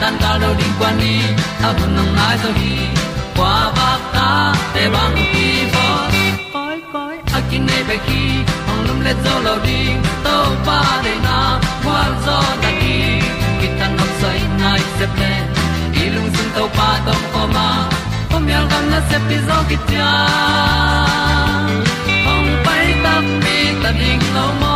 tan cao đâu đi qua đi ta vẫn nằm lại rồi đi qua bạc ta để bằng đi vô cõi cõi akin này về khi hồng lum lên dấu lâu đi. Tàu pa để na, qua gió ta đi. Khi ta nằm say nay sẽ lên đi lung tung tàu pa tàu coma hôm nay gần là sẽ đi gió kia hồng bay ta đi ta đi lâu mơ.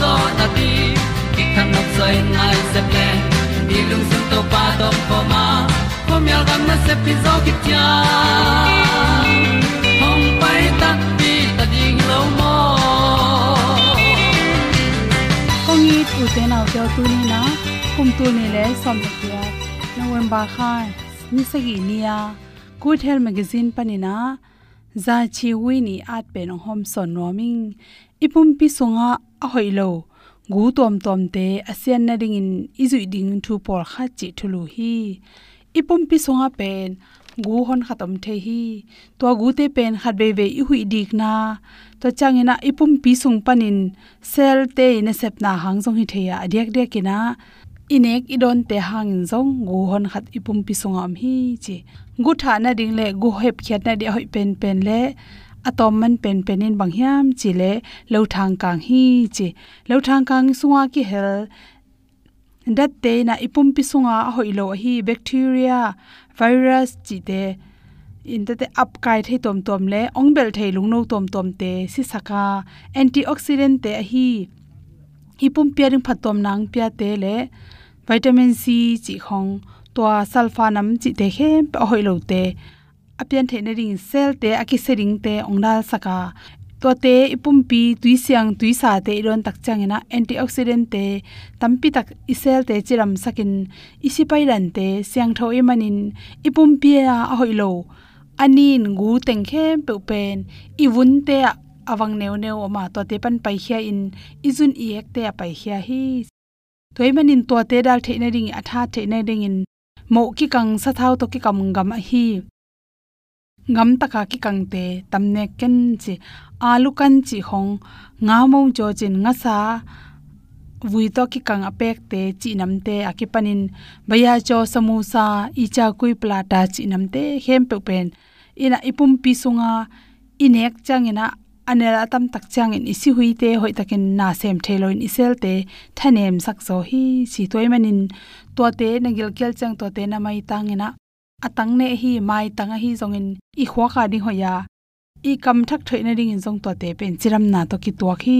zo na ti ki kan nok sai nai se ple ni lung sun to pa do ko ma. Ko mi al gam na se pi zo ki tia hong pai ta pi ta ding lo mo kong i tu te nau te tu ni na kum tu ni le som ta kia november khan ni sagi nia good health magazine panina za chi wi ni at pe no hom son roaming ipum pi songa a hoilo gu tom tom te, asian na ding in izui ding thu por kha chi thulu hi. Ipum pi songa pen, gu hon khatam the hi. To gu te pen khat be ve i hui dik na. To chang ina ipum pi sung panin sel te in sep na hang jong hi theya adiak dek kina inek idon te hang jong gu hon khat ipum pi sungam hi chi. Gu tha na ding le, gu hep khyat na de hoi pen pen le atom man pen penin bang hiam chi le lo thang kang hi chi. Lo thang kang sunga ki hel. Dat te na ipum pi sunga hoilo hi bacteria, virus chi te. In te te up kai thei tom tom le, ong bel thei lung no tom tom te si saka antioxidant te hi. Ipum pia ring phatom nang pia te le. Vitamin c chi khong. To sulfa nam chi te he hoilo te apian the na ring sel te aki sering te ongdal saka to te ipum pi tui siang tui sa te iron tak changena antioxidant te tampi tak isel te chiram sakin isi pairan te siang tho e manin ipum pi a hoilo anin gu teng khe pe pen i vun te awang neu neu ma to te pan pai khia in izun i ek te pai khia hi toy manin to te dal the na ring atha the na ring in mo ki kang sa thau to ki kam gam hi ngam taka ki kangte tamne ken chi alu kan chi hong nga mo jo chin nga sa vui to ki kang apek te chi nam te akipanin baya cho samosa icha kui plata chi nam te hem pe pen ina ipum pi sunga inek changena anela tam tak chang in isi hui te hoi takin na sem thelo in isel te thanem sak so hi, si toimanin to te nagil kel chang to te na mai tangena atang ne hi mai tang hi zongin i khwa kha ding hoya i kam thak thoi na ring in zong to te pen chiram na to ki to khi.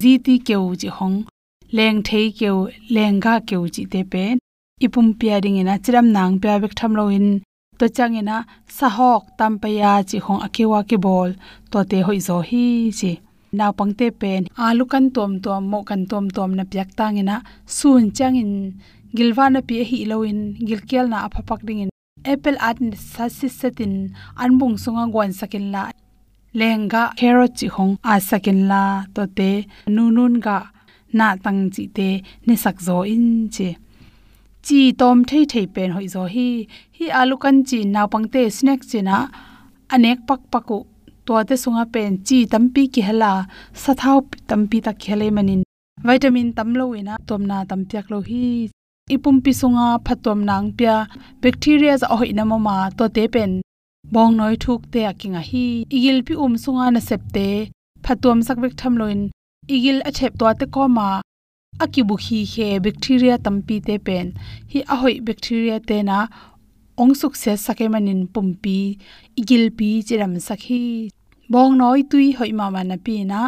Ji ti keu ji hong, leng thei keu, leng ga keu ji te pen. Ipum pia ding ina chiram nang pia bek tham lo in. To chang ina sa hok tam pa ya chi hong akewa ki bol. To te hoi zo hi chi naw pangte pen alu kan tom tom mo kan tom tom na pyak tangena sun changin gilwana pi hi loin gilkel na aphapak ding in apple at sa sisatin anbung sunga gwan sakin la lenga carrot chi hong a sakin la to te nunun ga na tang chi te ni sak zo in che. Chi tom thei thei pen hoi zo hi hi alu kan chi naw pangte snack china anek pak paku to te sunga pen chi tampi ki hala sathau tampi ta khele manin. Vitamin tamlo ina tomna tampiak lo hi ipum pisunga phatom nang pya bacteria za hoi na mama to te pen bong noi thuk te akinga hi, igil pi um sunga na septe phatom sak bek tham loin, igil a chep to te ko ma, akibu hi he bacteria tampi te pen, hi a hoi bacteria te na, ong suk se sake manin pumpi igil pi chiram sakhi bong noi tui hoi ma ma na pi na,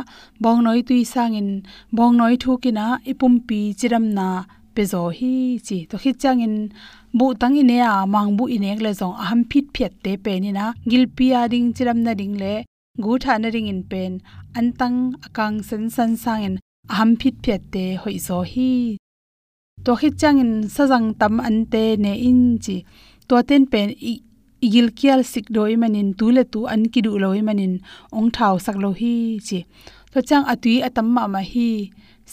bong noi tui sangin bong noi thukina ipum pi chiram na pe hi chi to khit changin bu tang ine a mang bu inek le zong aham phit phet te pe ni na gil pi ding chiram na ding le, gu tha na ring in pen an tang akang sen san sang in aham phit phet te hoi zo hi. To khit changin sajang tam an te ne in chi, to ten pen igil kial sik doi manin, tu le tu an ki du loi manin, ong thau sak lo hi chi to chang atui atam ma ma hi.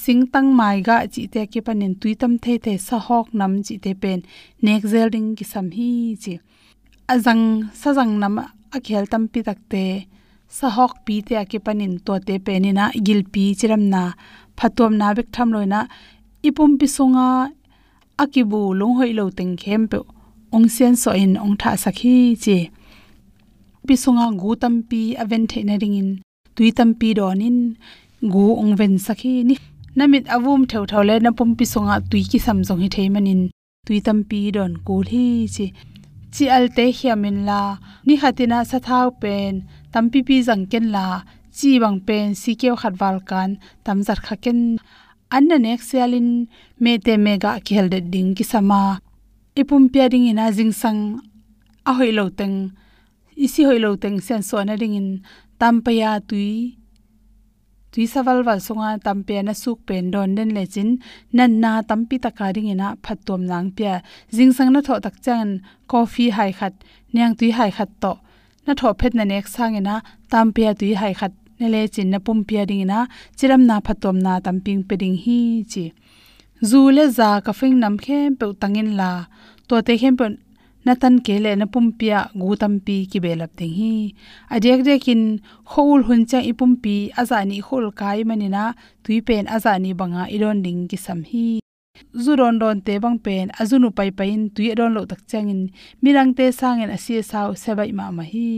Sing tang mai ga chi te ke panin tui tam the the sa hok nam chi te pen. Nek zel ding ki sam hi chi. Azang sa jang nam a khel tam pi tak te. Sa hok pi te ke panin to te penina gil pi chiram na. Phatom na bek tham loina ipum pi sunga akibu long hoi lo teng khem pe ong sen so in ong tha sakhi chi. Pi sunga gu tam pi aven the na ringin in tui tam pi donin gu ong ven sakhi ni. Namit avum theu thau le na pum pi songa tui ki sam jong hi thei manin tui tam pi don kul hi chi. Chi al te hiamin la. Ni hatina sa thau pen. Tam pi pi jang ken la. Chi bang pen si keu khat wal kan. Tam zar kha ken. Anna nek sialin me te mega khel de ding ki sama. Ipum pya ding ina jing sang. A hoi lo teng. Isi hoi lo teng sen so na ding in tampaya tui tui sawal wal songa tampe na suk pen don den le chin nan na tampi takaring ina phatom nang pya jing sang na tho tak chan coffee hai khat nyang tui hai khat to. Na tho phet na nek sang ina tampe tui hai khat ne le chin na pum pya ding ina chiram na phatom na tamping pe ding hi chi. Zu le za ka fing nam khem pe tangin la. To te khem pe natan kele na pumpia gutam pi ki belap ding hi. Adek dekin khol hun cha ipumpi azani khol kai manina tuipen azani banga iron ding ki sam hi. Zuron don te bang pen azunu pai pain tui don lo tak changin mirang te sangen asia sau sebai ma ma hi.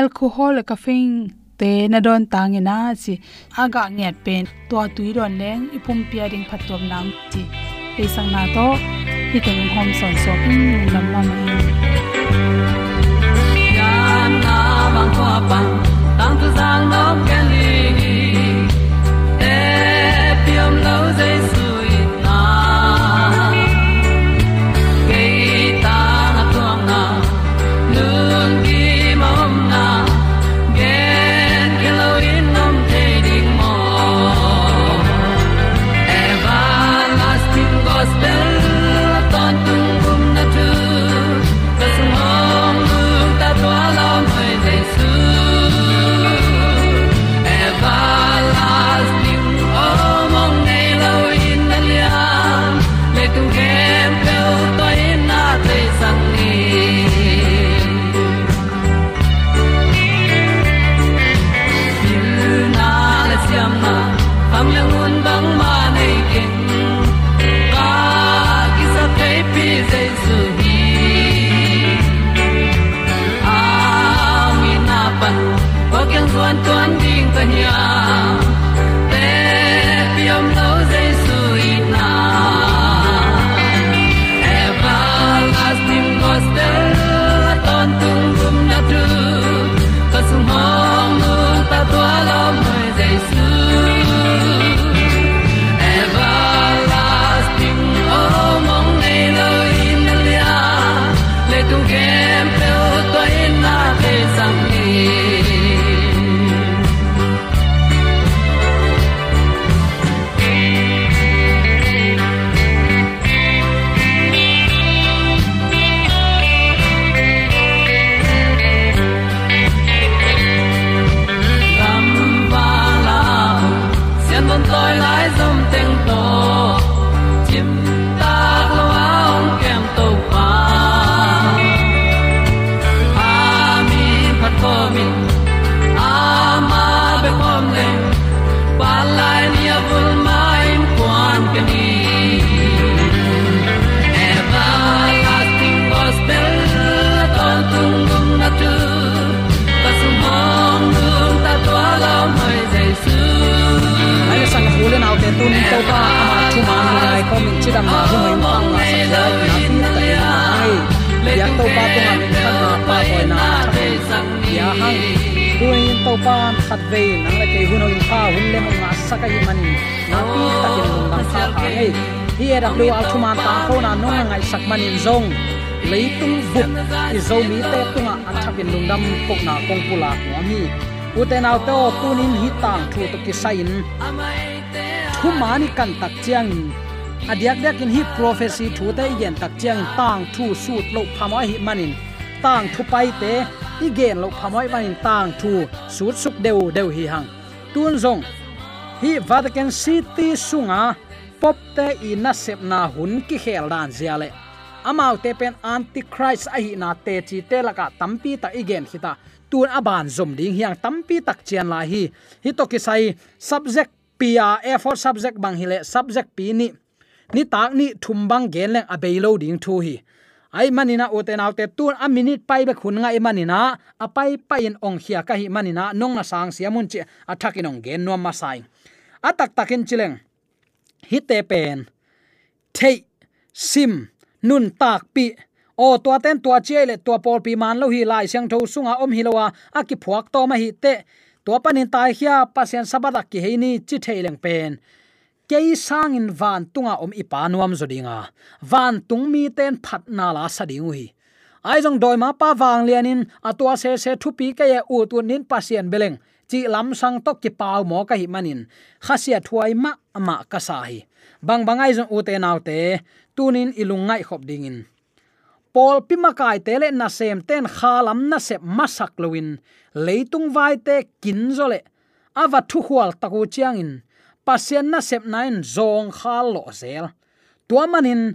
Alcohol ka fing te na don tangena chi aga nget pen to tui don leng ipum pia ding phatom nam chi. Pe sang na to hi teng hom son so in lam ma ma ya na bang ko pa tang tu sang no ken li kem pe o to in na te sang ni tu ma ni ngai ko min chi dam na hu hin pang na sa ya na ti ta ni ai ya to pa ko ma min khat na pa ko na ya hang tu in to pa khat ve nang la ke hu no in pa hun le mong ma sa ka hi man na ti ta ki mong na kha kha hei hi ya dak lu ta ko na no ngai sak man in lấy tung vụt thì dâu mỹ tung à ăn chắp biển lùng đâm phục nào công pula của u tê nào tu nín hít tàng thu tục kỳ sai thu mani kan tak chiang adiak dek in hi prophecy thu te igen tak chiang tang thu suit lo phamoi hi manin. Tang thu pai te, igen lo phamoi manin tang thu suit suk deu deu hi hang. Tun zong, hi vatican city sunga, pop te i na sep na hun ki khel dan ziale amau te pen antichrist a hi na te chi te laka tampi ta igen khita. Tun aban zom ding hiang tampi tak chian la hi. Hi to ki sai subject pia effort for subject bang hile subject pi ni. Ni tak ni thum bang gen leng abeilo ding thu hi. Ai manina uten autte tun a minute pai be khun nga i manina a pai pai in ong khia ka hi manina nong na sang siamun chi athakin ong gen no ma sai. Atak takin chileng hi te pen. Thei, sim, nun tak pi. O, tua ten tua chele tua pol pi man lo hi lai siang tho sunga om hilowa aki phuak to ma hi te tua panin tai hia pasien sabada ki heini chi theileng pen. Kei sang in van tunga om ipa nuam zodinga. Van tung mi ten phat na la sading hi ai jong doi ma pa wang lianin atwa se se thupi ke ye u tu nin pasien beleng. Chi lam sang tok ki pau mo ka hi manin. Khasia thuai ma ama ka sa hi bang bangai jong u te naw te tunin ilungai khop dingin pol pimakai tele na sem ten khalam na se masak loin leitung vai te kin zole awa thu hual taku chiangin pasien na sep nain zong khal lo zel. Tuamanin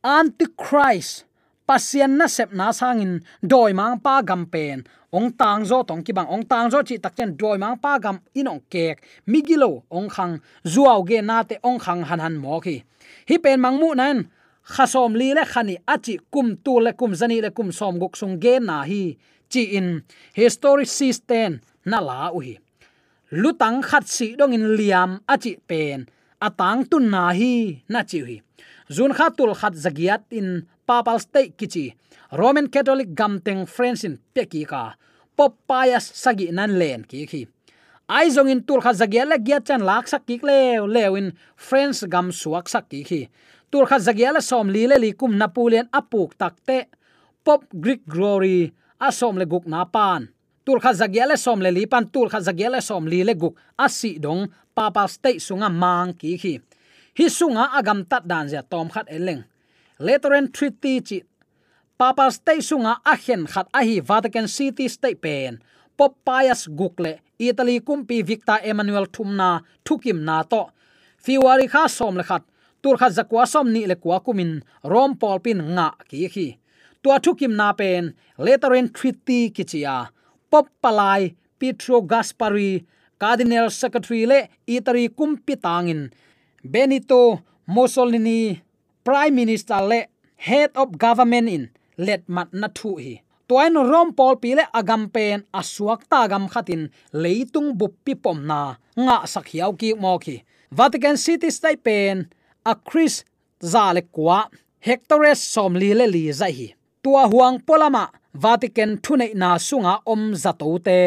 antichrist. Pasien na sep na sangin doi mang pa gam pen. Ong tang zo tong ki bang. Ong tang zo chi tak chen doi mang pa gam in ong kek. Migilo ong khang zuaw ge na te ong khang han han mo ki. Hi pen mang mu nan khasom li le khani achi kum tu le kum zani le kum som guk sung ge na hi chi in historic system na la u hi lutang khat si dong in liam achi pen atang tun na hi na chi hi zun kha tul khat zagiat in papal state kichi roman catholic gamteng friends in peki ka pop pias sagi nan len ki khi ai zong in tul kha zagia le gia chan lak sak ki le lewin friends gam suak sak ki khi tur kha zagia la som li le li kum napoleon apuk takte pop greek glory asom le guk na pan. Tur kha zagia le som le li pan. Tur kha zagia le som li le guk asi dong papa state sunga mang ki khi hi sunga agam tat dan ja tom khat eleng Lateran Treaty chi Papa State sunga ahen khat ahi Vatican City State pen. Pop Pius Gukle Italy kumpi Victor Emmanuel thumna thukim na to. Fiwari kha som le khat tur kha zakwa som ni le kwa kumin rom pol pin nga ki khi tua thukim na pen Lateran Treaty kichia pop palai Pietro Gaspari, cardinal secretary le itari kumpi tangin benito mussolini, prime minister le head of government in let mat na thu hi. Toin rom pol pi le agam pen asuak ta gam khatin leitung bup pi pom na nga sakhiau ki mo ki. Vatican city state pen a chris za le kwa hectores som li le li za hi. Tua huang polama, vatican thunei na sunga om za to te,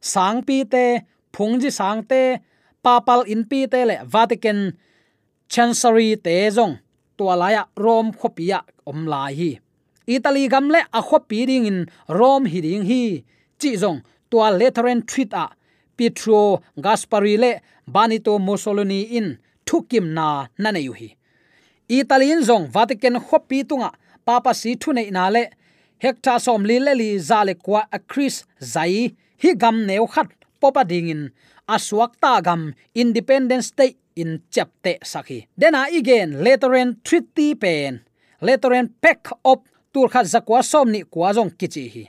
sang pi te phungji sang te, papal in pi te le, vatican chancery te zong. Tua laya rom khopia om lai hi. Italy gam le a khopi ding in rom hi ding hi. Chi zong, tua lateran treat a petro gaspari le banito mussolini in thukim na nanayu hi italian zong vatican khopi tunga papa si thunei na le hekta som li le li zale kwa a chris zai hi gam neu khat popa ding in aswak ta gam independence state in chapte sakhi dena again lateran treaty pen lateran pack of tur khat zakwa somni kwa zong kichi hi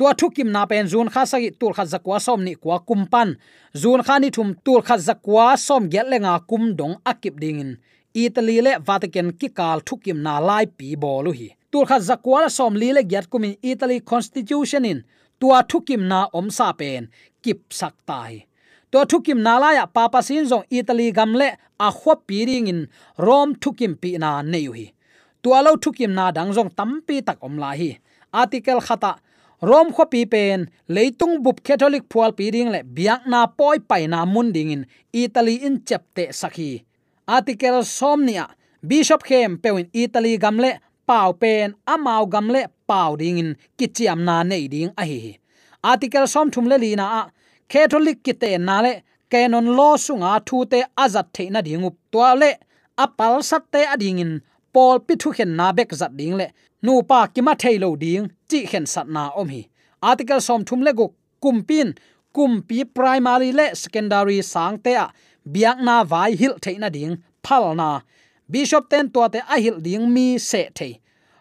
tua thukim na pen zun kha sagi tul kha zakwa som ni kwa kumpan. Zun kha ni thum tul kha zakwa som gel lenga kum dong akip dingin. Italy le vatican ki kal thukim na lai pi bolu hi. Tul kha zakwa som li le gyat kumin italy constitution in. Tua thukim na om sa pen kip sak tai. To thukim nalaya papa sin zong italy gamle a khwa piring in rom thukim pi na nei hi. Tua lo thukim na dang zong tampi tak om la hi. Article khata rom kho pi pen, leitung bup catholic phual pi ding le biak na poi pai na mun ding in italy in chepte sakhi article somnia bishop khem pewin italy gamle pau pen, amau gamle pau ding in kichiam na nei ding a hi article som thum le lina a, catholic kite na le canon law sunga thu te azat the na ding up to le apal sat te ading in pol pi thu khen na bek zat ding le nu pa kima thailo ding chi khen sat na om hi. Article som thum le go kumpin kumpi primary le secondary sang te a. Biak na vai hil theina ding, phal na. Bishop ten to te a hil ding mi se the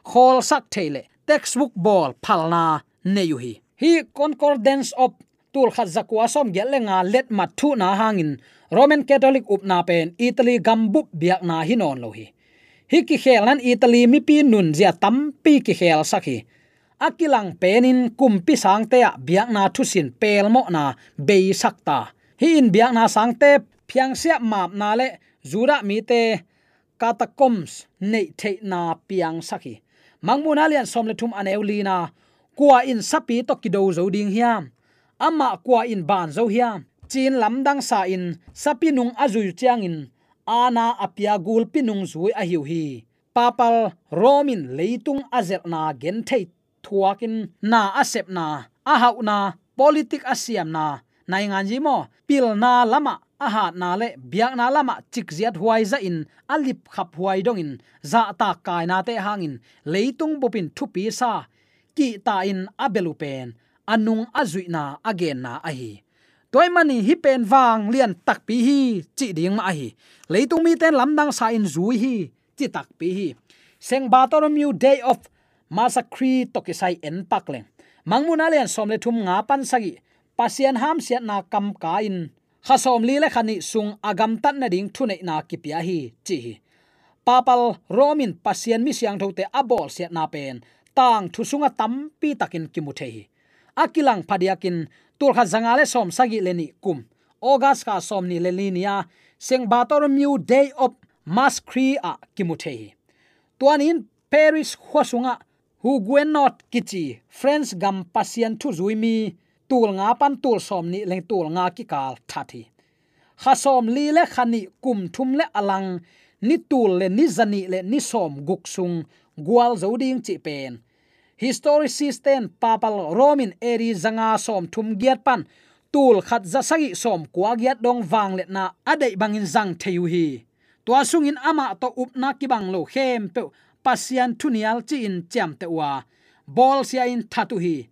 khol sak thele textbook ball phal na, ne yu hi. Hi, concordance of tul khat zakwa som gelenga let ma thu na hangin. Roman catholic up na pen, italy gambup biak na hinon lo hi. Hi ki khelan italy mi pi nun zia tam pi ki khel sakhi akilang penin kumpi sangte a biak na thu sin pel mo na be sakta hi in biak na sangte phiang sia map na le, zura mi te catacombs nei the na piang saki mangmuna lian som le thum aneulina kwa in sapi to kido zo ding hiam. Ama kwa in ban zo hiam. Chin lamdang sa in sapi nung azui chiang in ana apia gul pinung zui a hiu hi. Papal romin leitung azel na gen thei thuakin na asep na a hau na, politik asiam na. Nai ngan ji mo, pil na lama, aha na le, biak na lama, chik ziat huai za in, alip khap huai dong in, za ta kai na te hangin leitung bopin thupi sa. Ki ta in abelu pen, anung azui na again na ahi. Toy mani hi pen wang lian tak pi hi, chi ding ma hi leitung mi ten lam dang sa in zui hi, chi tak pi hi. Seng bartholomew day of massacre to ki sai en pakle mangmuna lian somle thum nga pan sagi. Pasian ham siat na kam ka in kha som li le khani sung agam tan na ding thune na kipia hi. Chi hi papal romin pasian mi siang thote abol siat na pen. Tang thu sunga tam pi takin kimuthe hi akilang phadiakin tur kha zangale som sagi leni kum. August ka som ni le linia. Seng bartholomew day of maskri a kimuthe tuanin paris khosunga hu gwen not kichi friends gam pasien thu zuimi tul nga pan tul som ni leng tul nga ki kal thathi kha som li le khani kum thum le alang. Ni tul le ni zani le ni som guk sung. Gwal zoding chi pen. Historicisten papal romin eri zanga som thum giat pan. Tul khat za sagi som kwa giat dong wang le na adai bangin zang theyu hi. Tua sungin ama to upna ki bang lo khem pe pasian thunial chi in cham te wa bol sia in thatu hi.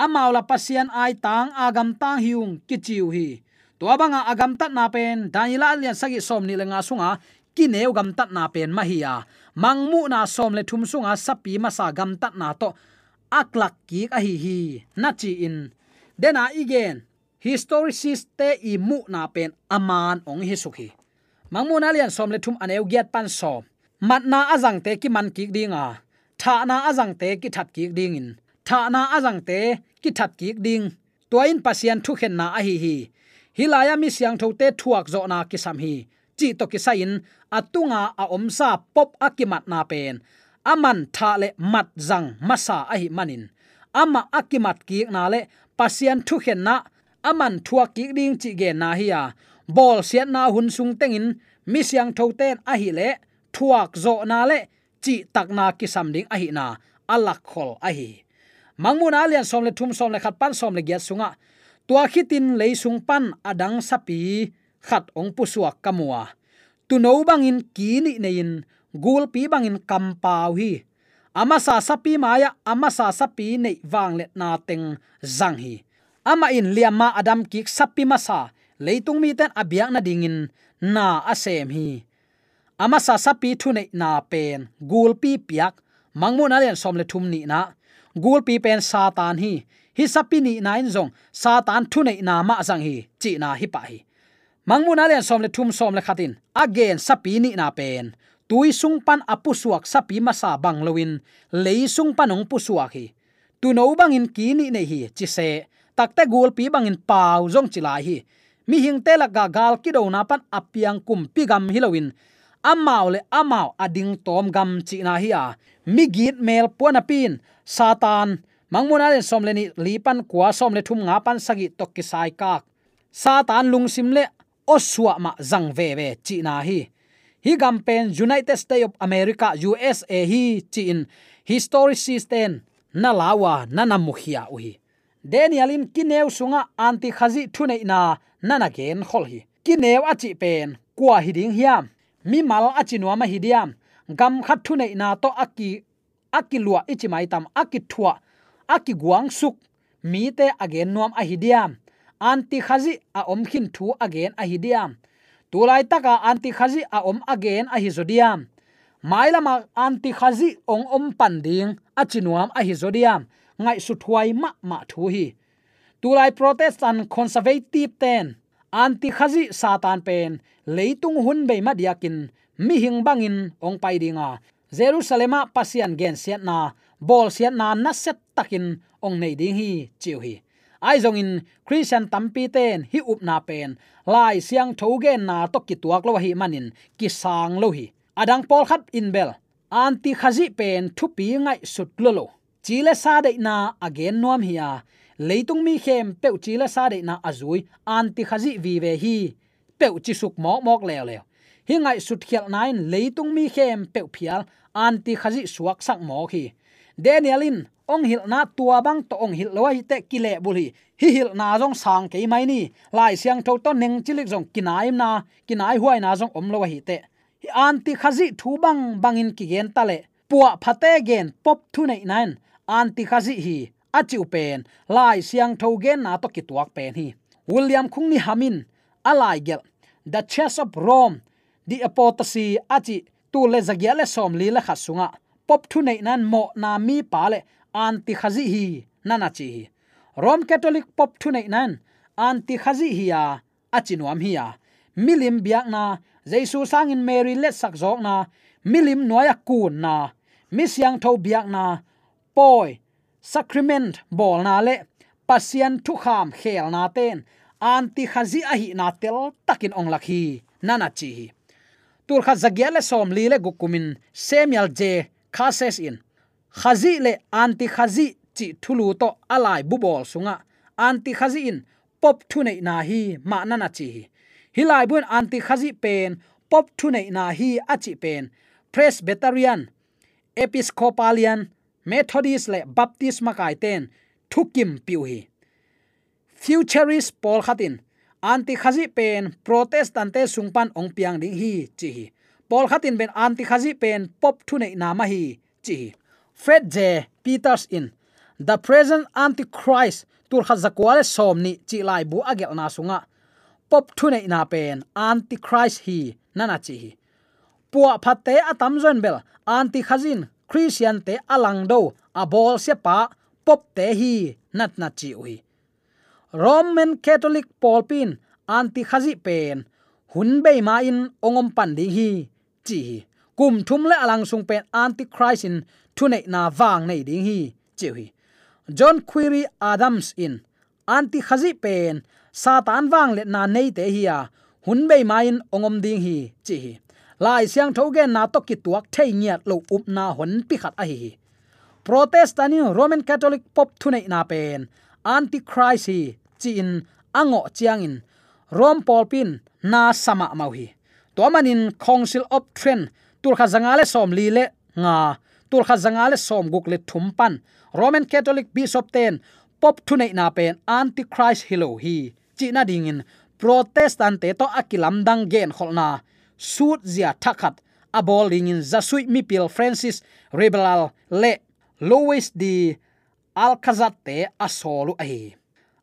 Amaula pasian ai tang agam tang hiung kichiu hi. To abanga agam tat na pen danila lian sagi som ni lenga sunga, ki neu gam tat na pen mahia mangmu na som le thum sunga, sapi ma sa gam tat na to. Aklak ki a hi hi. Na chi in. Dena igen historicist te i mu na pen, aman ong hi. Sukhi mangmu na lian som le thum aneu giat pan som mat na azang te ki man ki dinga tha na azang te ki that ki ding in. Tha na azang te ki that ki ding. Toin pasian thu khen na a hi hi. Hilaya mi siang tho te thuak zo na ki sam hi. Chi to ki sain atunga a omsa pop akimat na pen. Aman tha le mat zang masa a hi manin ama akimat ki na le pasian thu khen na aman thuak ki ding chi ge na hi ya bol sian na hun sung tengin mi siang tho ten a hi le thuak zo na le, chi tak na ki sam ding a hi na, alak khol a hi. Mangmun alian som le thum som le khat pan som le gya sunga. Tua khitin leisung pan adang sapi khat ong pu suak kamua tu no bangin ki ni nein gul pi bangin kam pau hi. Ama sa sapi maya ama sa sapi nei wang let na teng zang hi. Ama in liama adam ki sapi masa leitung mi ten abiak na dingin na asem hi ama sa sapi thu nei na pen. Gul pi piak. Mangmu na len som le thum ni na. Gul pi pen satan hi. Hi sapi ni na in zong. Satan thu nei na ma zang hi. Chi na hi pa hi. Mangmu na len som le thum som le khatin. Again sapi ni na pen. Tui sung pan apu suak sapi masa bang loin lei sung panong pu suak hi. Tu no bangin ki ni nei hi. Chi se. Takte gul pi bang in pau zong chilai hi. Mi hing te la ga gal ki do na pan apiang kum pi gam hilowin amau le amau ading tom gam chi na hi a. Mi git mel puan pin. Satan mangmuna le som le ni lipan kwa som le thum nga pan sagi tok ki sai kak. Satan lung sim le oswa ma zang ve ve chi na hi. Hi gam pen united states of america usa hi chi in. History system na lawa na na mukhia uhi danielin kineu sunga anti khazi thune na nana gen khol hi. Kineu achi pen kwa hiding hiam mi mal achi ma hidiam gam khat thunei na to aki akilua ichi mai tam akithua aki guang suk. Mi te again nuam a hidiam anti khazi a om khin thu again a hidiam tulai taka anti khazi a om again a hizodiam mailama anti khazi ong om panding achinuam a hizodiam ngai su thuai ma ma thu hi. Tulai protestant conservative ten anti khazi satan pen, leitung hun be ma diakin mi hing bangin ong pai dinga. Jerusalema pasian gen siat na, bol siat na na set takin ong nei ding hi, chiu hi. Ai zong in, christian tampi ten hi up na pen, lai siang thogen na to ki tuak lo hi manin ki sang lo hi. Adang pol khat in bel, anti khazi pen thu pi ngai sut lo lo. Chile sa de na again nuam hiya leitung mi khem peu chi la sa de na azui à anti khazi vi ve hi. Peu chi suk mok mok le le hi ngai sut khial nain leitung mi khem peu phial anti khazi suak sak mo khi. Danielin ong hil na tua bang to ong hil loi te kile buli hi hil na jong sang ke mai ni. Lai siang tho to neng chilik jong kinai na kinai huai na jong om lo hi te hi anti khazi thu bang bangin ki gen tale puwa phate gen pop thu nei nan anti khazi hi achiu pen, lai siang tho gen na to ki tuak pen hi. William khung ni hamin alai gel, the chess of rome the apostasy achi tu le zagia le som li la khasunga pop thu nei nan mo na mi pa le anti khazi hi nana chi rom catholic pop thu nei nan anti khazi hi ya achinuam hi ya. Milim biak na jaisu sangin mary let sak jok na milim noya kun na, mi siang tho biak na, poi sacrament, bol na le. Pasian thu kham khel na ten. Anti khazi a hi na tel, takin ong lakhi nana chi hi. Tur kha zagya le som li le gukumin samuel j. Khases in. Khazi le anti khazi chi thulu to alai bubol sunga. Anti khazi in, pop thu nei na hi, ma nana chi chi hilai bun anti khazi pen, pop thu nei na hi achi pen. Presbyterian, episcopalian methodist le baptist ma kai ten thukim piu hi futurist pol khatin anti khazi pen protestant te sungpan ong piang ding hi chi hi pol khatin ben anti khazi pen pop thu nei na ma hi chi fred j. Peters in, the present antichrist tur kha zakwal somni chi lai bu agel na sunga. Pop thu nei na pen antichrist hi nana chi hi puwa phatte atam zon bel anti khazin christian te alang do abol se pa, pop te hi, nat na chi ui. Roman catholic polpin anti khazi pen, hun bei ma in ongom pan ding hi, chi kum thum le alang sung pen anti christ in thunei na wang nei ding hi, chi hi john query adams in, anti khazi pen, satan wang le na nei te hi ya hun bei ma in ongom ding hi, chi hi lai siang gen na to ki tuak thei ngiat lo up na hon pi khat a hi protestant roman catholic pop thunei na pen. Anti christ hi, chi in, ango chiang in. Rom polpin na sama mau hi. To manin council of trent tur kha zanga le som li le nga, tur kha zanga le som guk le thum pan. Roman catholic bishop ten, pop thunei na pen anti christ hilo hi. Chi na ding in protestant te to akilam dang gen kholna suit zia thakhat abol ding in zasui mi pil francis rebelal le lois di alkhazat te asolu ahi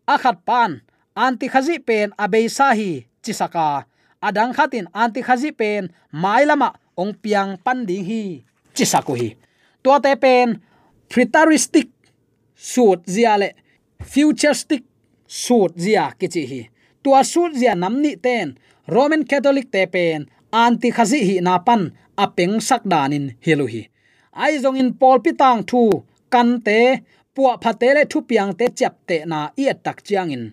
akhat pan anti khazi pen abei sahi chisaka adang khatin anti khazi pen mailama ong piang panding hi chisaku hi to te pen futuristic suit zia le futuristic suit zia kichi hi tua suit zia namni ten roman catholic te pen anti khazi hi na pan apeng sak danin hiluhi. Ai zong in pol pitang thu kan te puwa phate le thu piang te chap te na i tak chiang in.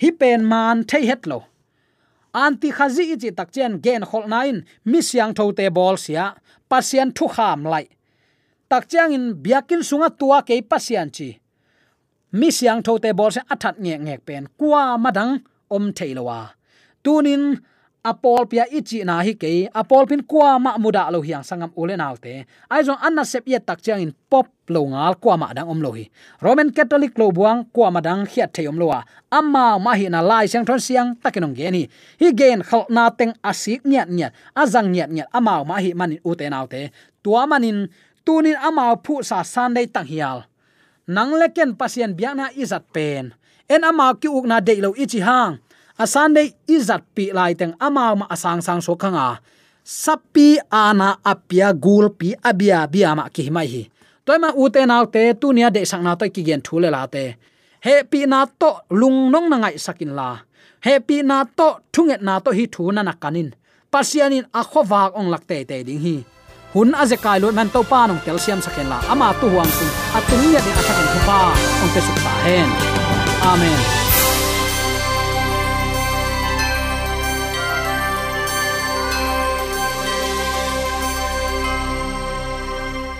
Hi pen man thei het lo. Anti khazi chi tak chen gen khol nain mi siang tho te bol sia, pasien thu kham lai. Tak chiang in biakin sunga tua ke pasien chi. Mi siang tho te bol se athat nge nge pen kwa madang om theilowa tunin apol pia ichi na hi ke, apol pin kwa ma muda lo hiang sangam ule naute ai zo anna sep ye tak chang in pop lo ngal kwa ma dang om lo hi. Roman catholic lo buang kwa ma dang hiat thei om lo wa amma ma hi na lai sang thon siang takinong ge ni. Hi gen khal na teng asik nyat nyat azang nyat nyat ama ma hi manin ute naute tua manin tunin ama phu sa san dei tang hial. Nang leken pasien biana izat pen. En ama ki uk na dei lo ichi hang asan dei izat pi lai teng ama ma asang sang so khanga. Sapi ana apia gul pi abia bia ma ki mai hi. Toy ma ute naw te tu nia de sang na to ki gen thule la te. He pi na to lung nong na ngai sakin la. He pi na to thunget na to hi thu na na kanin. Pasianin a khowak ong lakte te ding hi. Hun a zekai lo man to pa nong tel siam saken la. Ama tu huang sun. Atung ya de athakin thu pa. Ong te suk ta hen. Amen.